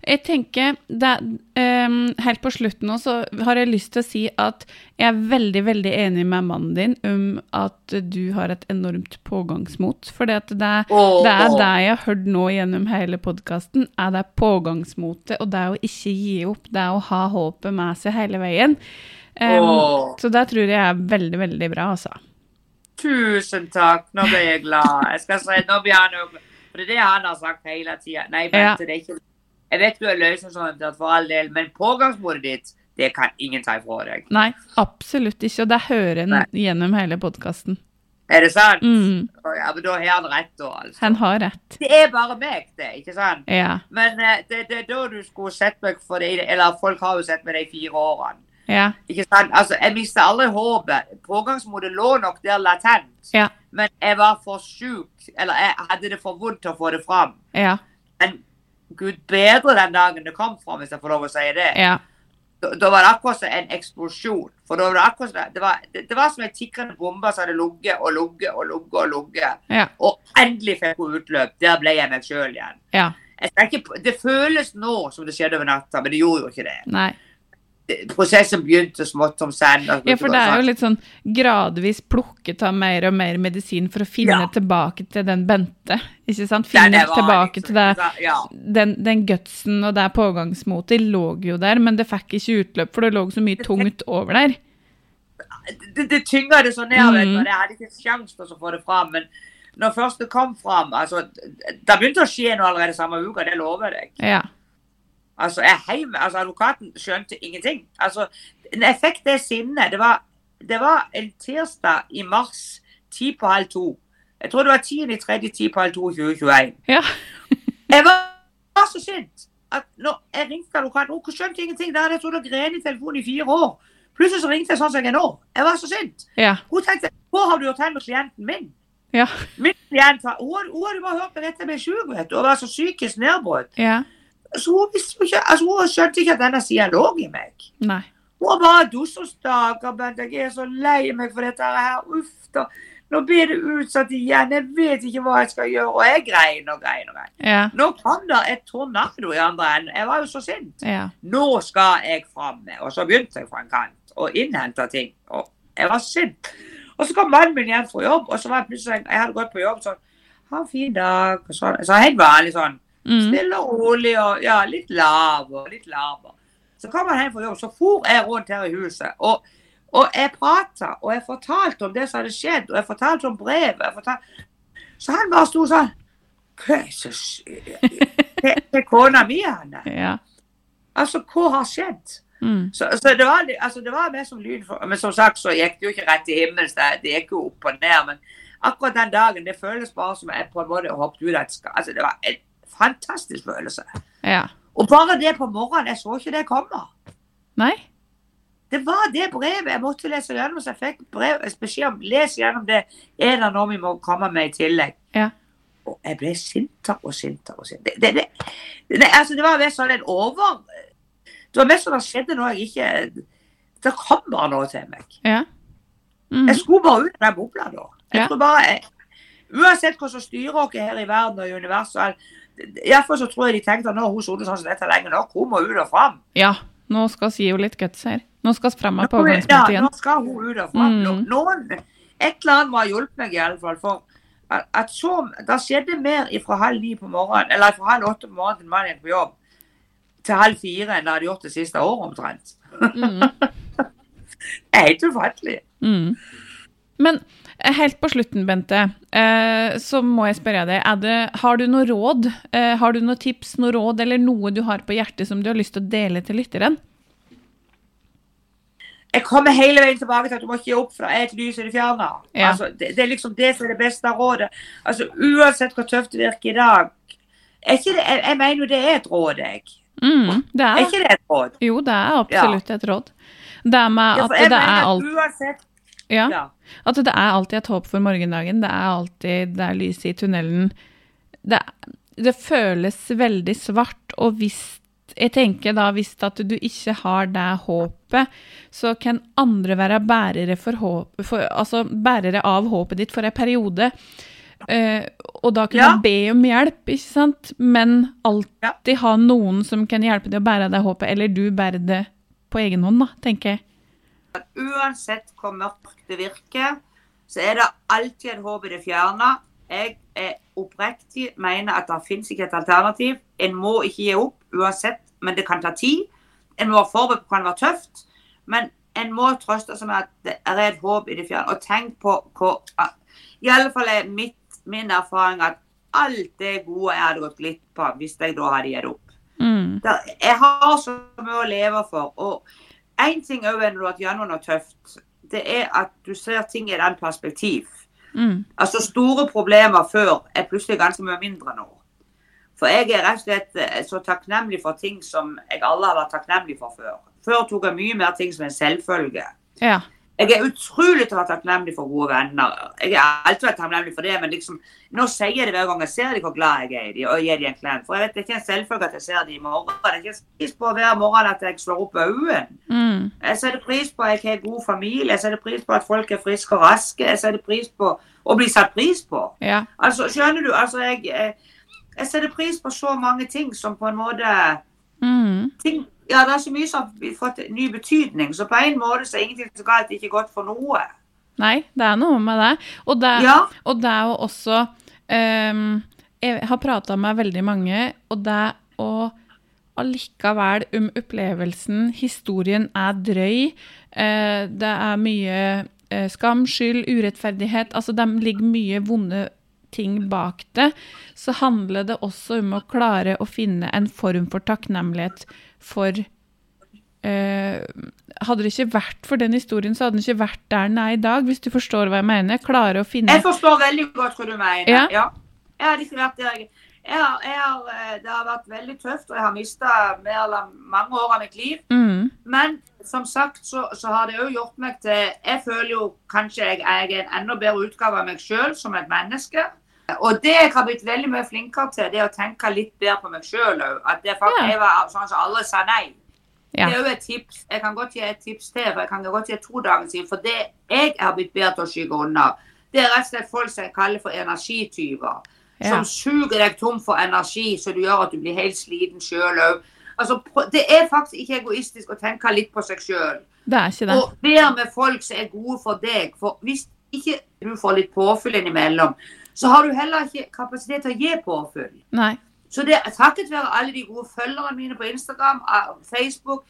Jeg tenker det, um, Helt på slutten nå så har jeg lyst til å si at jeg er veldig veldig enig med mannen din om at du har et enormt pågangsmot. For det, det, det er det jeg har hørt nå gjennom hele podkasten, er det pågangsmotet og det å ikke gi opp, det å ha håpet med seg hele veien. Um, så det tror jeg er veldig, veldig bra, altså. Tusen takk, nå ble jeg glad. Jeg skal si, nå blir han For det er det han har sagt hele tida. Nei, Ja. det er ikke Jeg vet du er løsningsorientert for all del, men pågangsmotet ditt, det kan ingen ta ifra deg. Nei, absolutt ikke, og det hører en gjennom hele podkasten. Er det sant? Mm, Ja, men da har han rett, da. altså. han har rett. Det er bare meg, det. Ikke sant? Ja. Men eh, det er da du skulle sett meg for det, eller folk har jo sett meg de fire årene. Ja. Ikke sant? Altså, Jeg mista aldri håpet. Pågangsmotet lå nok der latent. Ja. Men jeg var for sjuk, eller jeg hadde det for vondt til å få det fram. Ja. Men gud bedre den dagen det kom fram, hvis jeg får lov å si det. Ja. Da, da var det akkurat som en eksplosjon. For da var det akkurat som, det var, det, det var som en tikkende bombe som hadde ligget og ligget og ligget og ligget. Ja. Og endelig fikk hun utløp. Der ble jeg meg sjøl igjen. ja. Jeg ikke, det føles nå som det skjedde over natta, men det gjorde jo ikke det. Nei. Prosessen begynte smått som sand. og- Ja, for det er jo litt sånn gradvis plukket av mer og mer medisin for å finne Ja. tilbake til den Bente. Ikke sant? Finne det var, tilbake liksom. til det Ja. den, den gutsen og det pågangsmotet lå jo der, men det fikk ikke utløp, for det lå så mye tungt over der. det, det tynga det så ned, Mm. og Jeg hadde ikke sjans til å få det fram. Men når først det kom fram altså, Det begynte å skje noe allerede samme uka, det lover jeg deg. Ja. Altså, heim, altså, Advokaten skjønte ingenting. Altså, jeg fikk det sinnet det var, det var en tirsdag i mars, ti på halv to. Jeg tror det var 10. i tredje, ti på halv to 2021. Ja. Jeg var, var så sint at når jeg ringte advokaten, hun skjønte ingenting. Da hadde jeg trodd og grenet i telefonen i fire år. Plutselig så ringte jeg sånn som jeg er nå. Jeg var så sint. Ja. Hun tenkte Hva har du gjort her med klienten min? Ja. Min klient hun, hun hadde bare hørt meg rett jeg ble vet du, og var så psykisk nedbrutt. Ja. Så hun, visste ikke, altså, hun skjønte ikke at denne sida lå i meg. Nei. Hun bare 'Du og stakkar, Bent. Jeg er så lei meg for dette her. Uff da. Nå blir det utsatt igjen. Jeg vet ikke hva jeg skal gjøre. Og jeg grein og grein og grein. Ja. Nå kom det et tornado i andre enden. Jeg var jo så sint. Ja. Nå skal jeg fram. Og så begynte jeg fra en kant og innhente ting. Og jeg var sint. Og så kom mannen min hjem fra jobb, og så var jeg plutselig Jeg hadde gått på jobb sånn Ha en fin dag. Og sånn. Så helt vanlig sånn. Mm. Stille og rolig og ja, litt lav og litt lav. Så kom han hjem fra jobb, så for jeg rundt her i huset. Og, og jeg prata, og jeg fortalte om det som hadde skjedd, og jeg fortalte om brevet. Fortalte... Så han bare sto sånn Hva er så? Til kona mi, han. Ja. Altså, hva har skjedd? Mm. Så, så det, var, altså, det var mer som lyd for Men som sagt så gikk det jo ikke rett til himmels. Det, det gikk jo opp og ned. Men akkurat den dagen, det føles bare som jeg på en måte hoppet ut av et skap. Altså, det var en fantastisk følelse. Ja. Og bare det på morgenen, jeg så ikke det komme. Nei? Det var det brevet jeg måtte lese gjennom, så jeg fikk brev, beskjed om les gjennom det. Er det noe vi må komme med i tillegg? Ja. Og jeg ble sintere og sintere og sintere. Det, det, det, det, altså, det var mest sånn en over... Det var mest sånn det skjedde noe jeg ikke Det kom bare noe til meg. Ja. Mm. Jeg skulle bare ut av den bobla da. Jeg Ja. tror bare jeg, Uansett hva som styrer oss her i verden og i universet Iallfall så tror jeg de tenkte at nå har hun sittet sånn som dette lenge nok. Hun må ut og fram. Ja. Nå skal vi henne litt guts her. Nå skal vi fremme Nå, pågangsmotet ja, igjen. nå skal hun ut og fram. Mm. Noen, et eller annet må ha hjulpet meg, i alle fall. For at, at så, det skjedde mer fra halv ni på morgenen, eller fra halv åtte på morgenen til mannen på jobb, til halv fire enn det hadde gjort det siste året omtrent. Mm. Det er helt ufattelig. Mm. Men helt på slutten, Bente, eh, så må jeg spørre deg, er det, har du noe råd? Eh, har du noen tips, noe råd, eller noe du har på hjertet som du har lyst til å dele til lytteren? Jeg kommer hele veien tilbake til at du må ikke gi opp, fra er et lys i det fjerne. Ja. Altså, det, det er liksom det som er det beste rådet. Altså, Uansett hvor tøft det virker i dag. Er jeg, jeg mener jo det er et råd, jeg. Mm, det Er er, ikke det et råd? jo, det er absolutt et råd. Det er med Ja, at jeg det er alt, uansett ja, ja. At det er alltid et håp for morgendagen. Det er alltid det er lyset i tunnelen. Det, det føles veldig svart, og hvis jeg tenker da, hvis at du ikke har det håpet, så kan andre være bærere, for håp, for, altså bærere av håpet ditt for en periode. Uh, og da kunne Ja. be om hjelp, ikke sant? Men alltid ha noen som kan hjelpe deg å bære det håpet, eller du bærer det på egen hånd, da, tenker jeg. Uansett hvor mørkt det virker, så er det alltid et håp i det fjerne. Jeg er oppriktig mener at det finnes ikke et alternativ. En må ikke gi opp uansett, men det kan ta tid. En må være forberedt på at det kan være tøft. Men en må trøste seg med at det er et håp i det fjerne. Og tenk på hvor I alle fall er mitt, min erfaring at alt det gode jeg hadde gått glipp av hvis jeg da hadde gitt opp. Mm. Jeg har så mye å leve for. Og én ting òg når du har hatt gjennom noe tøft, det er at du ser ting i et annet perspektiv. Mm. Altså Store problemer før er plutselig ganske mye mindre nå. For jeg er rett og slett eh, så takknemlig for ting som jeg aldri har vært takknemlig for før. Før tok jeg mye mer ting som en selvfølge. Ja. Jeg er utrolig til å være takknemlig for gode venner. Jeg er alltid vært takknemlig for det, men liksom, nå sier jeg det hver gang jeg ser dem, hvor glad jeg er i dem, og gir dem en klem. For jeg vet det er ikke en selvfølge at jeg ser dem i morgen. Det er ikke en pris på hver morgen at jeg slår opp øynene. Mm. Jeg setter pris på at jeg har god familie, jeg setter pris på at folk er friske og raske. Jeg setter pris på å bli satt pris på. Ja. Altså, skjønner du? Altså, jeg, jeg, jeg setter pris på så mange ting som på en måte Mm. ting, Ja, det er så mye som har fått ny betydning. Så på en måte så er ingenting så galt ikke godt for noe. Nei, det er noe med det. Og det, Ja. og det er jo også um, Jeg har prata med veldig mange, og det å allikevel om opplevelsen Historien er drøy. Uh, det er mye uh, skam, skyld, urettferdighet. Altså det ligger mye vonde ting bak det. Så handler det også om å klare å finne en form for takknemlighet for eh, hadde det ikke vært for den historien, så hadde den ikke vært der den er i dag, hvis du forstår hva jeg mener. Klare å finne Jeg forstår veldig godt hva du mener. Ja. Jeg har ikke vært der. jeg- Jeg har, jeg har, eh, det har vært veldig tøft, og jeg har mista mange år av mitt liv. mm, Men som sagt så, så har det òg gjort meg til Jeg føler jo kanskje jeg, jeg er en enda bedre utgave av meg sjøl som et menneske. Og det jeg har blitt veldig mye flinkere til, det er å tenke litt bedre på meg sjøl òg. At det faktisk, Ja. jeg var sånn som alle sa nei. ja. Det er jo et tips. Jeg kan godt gi et tips til, for jeg kan godt gi to dager siden. For det jeg har blitt bedre til å skygge unna, det er rett og slett folk som jeg kaller for energityver. Ja. Som suger deg tom for energi, så du gjør at du blir helt sliten sjøl òg. Altså, det er faktisk ikke egoistisk å tenke litt på seg sjøl. Og være med folk som er gode for deg. For hvis ikke du får litt påfyll innimellom, så har du heller ikke kapasitet til å gi påfyll. Nei. Så det er takket være alle de gode følgerne mine på Instagram, Facebook,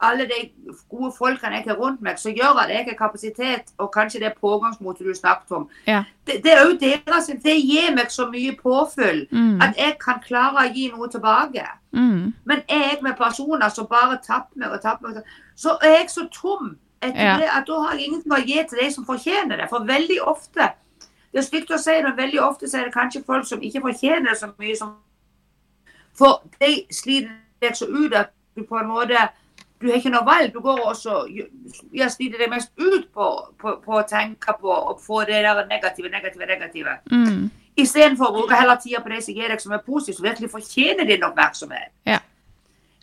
alle de gode folkene jeg har rundt meg, som gjør at jeg har kapasitet, og kanskje det pågangsmotet du snakket om. Ja. Det, det er jo deres, det gir meg så mye påfyll Mm, at jeg kan klare å gi noe tilbake. mm, Men jeg med personer som bare tapper meg og tapper meg, så er jeg så tom etter Ja. det at da har jeg ingenting å gi til de som fortjener det. For veldig ofte Det er stygt å si det, men veldig ofte så er det kanskje folk som ikke fortjener så mye som For de sliter deg så ut at du på en måte du har ikke noe valg. Du går også Jeg sliter deg mest ut på, på, på å tenke på å få det der negative, negative, negative. mm. Istedenfor å bruke hele tida på det som gir deg som er positivt, som virkelig fortjener din oppmerksomhet. Ja.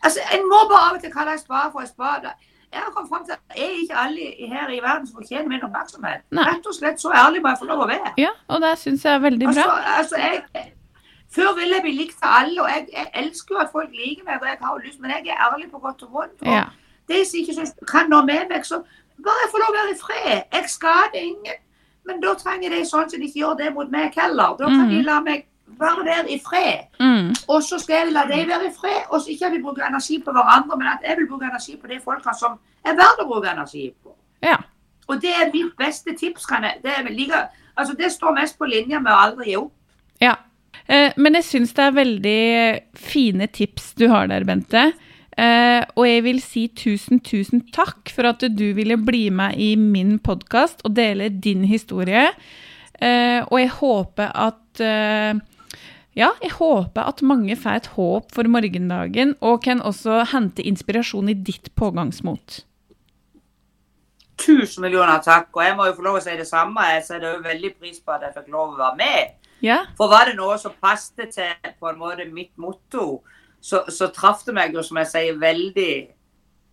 Altså, En må bare av og til kalle en spade for en spade. Jeg har kommet frem til at er ikke alle her i verden som fortjener min oppmerksomhet. Nei. Rett og slett så ærlig må jeg få lov å være. Ja, og det syns jeg er veldig bra. altså altså jeg, Før ville jeg bli likt av alle, og jeg, jeg elsker jo at folk liker meg, og jeg har lyst, men jeg er ærlig på godt og vondt. Og Ja. de som ikke synes kan nå med meg, så bare jeg får lov å være i fred. Jeg skader ingen. Men da trenger de sånn som de ikke gjør det mot meg heller. Da kan de Mhm. la meg bare være i fred. Mm, Og så skal jeg la deg være i fred. Og så ikke at vi bruker energi på hverandre, men at jeg vil bruke energi på de folkene som er verdt å bruke energi på. ja. Og det er mitt beste tips. Kan jeg, det, like, altså det står mest på linje med å aldri gi opp. Ja. Eh, men jeg syns det er veldig fine tips du har der, Bente. Eh, og jeg vil si tusen, tusen takk for at du ville bli med i min podkast og dele din historie. Eh, og jeg håper at eh, Ja, jeg håper at mange får et håp for morgendagen, og kan også hente inspirasjon i ditt pågangsmot. Tusen millioner takk. Og jeg må jo få lov å si det samme. Jeg setter jo veldig pris på at jeg fikk lov å være med. Ja, For var det noe som passet til på en måte mitt motto, så, så traff det meg jo, som jeg sier, veldig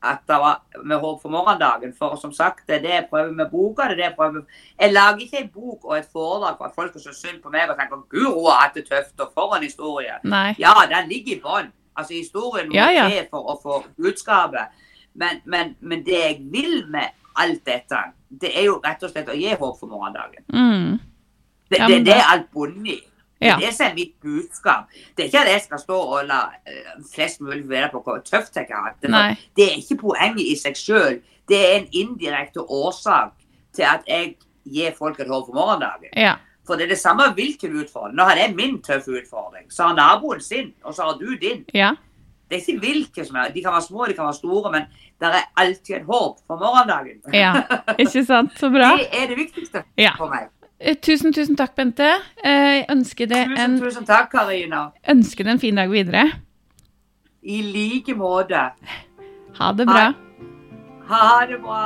at det var med håp for morgendagen. For som sagt, det er det jeg prøver med boka. det er det Jeg prøver. Jeg lager ikke en bok og et foredrag for at folk skal så synd på meg og tenke hun har hatt det tøft, og for en historie. Nei. Ja, den ligger i bånn. Altså, historien må Ja, ja. til for å få budskapet. Men, men, men det jeg vil med alt dette, det er jo rett og slett å gi håp for morgendagen. Mm. Det, Ja, det, det er alt bundet i. Det Ja. det som er mitt budskap. Det er ikke at jeg skal stå og la eh, flest mulig være på hvor tøft jeg har hatt det. Det er ikke poenget i seg sjøl. Det er en indirekte årsak til at jeg gir folk et håp for morgendagen. Ja. For det er det samme hvilken utfordring. Nå har jeg min tøffe utfordring, så har naboen sin, og så har du din. Ja. Det er ikke hvilke som er. De kan være små, de kan være store, men det er alltid et håp for morgendagen. ja. Ikke sant? Så bra. Det er det viktigste Ja. for meg. Eh, Tusen, tusen takk, Bente. Eh, Jeg ønsker deg en, tusen takk, Karina. ønsker deg en fin dag videre. I like måte. Ha det bra. Ha det bra.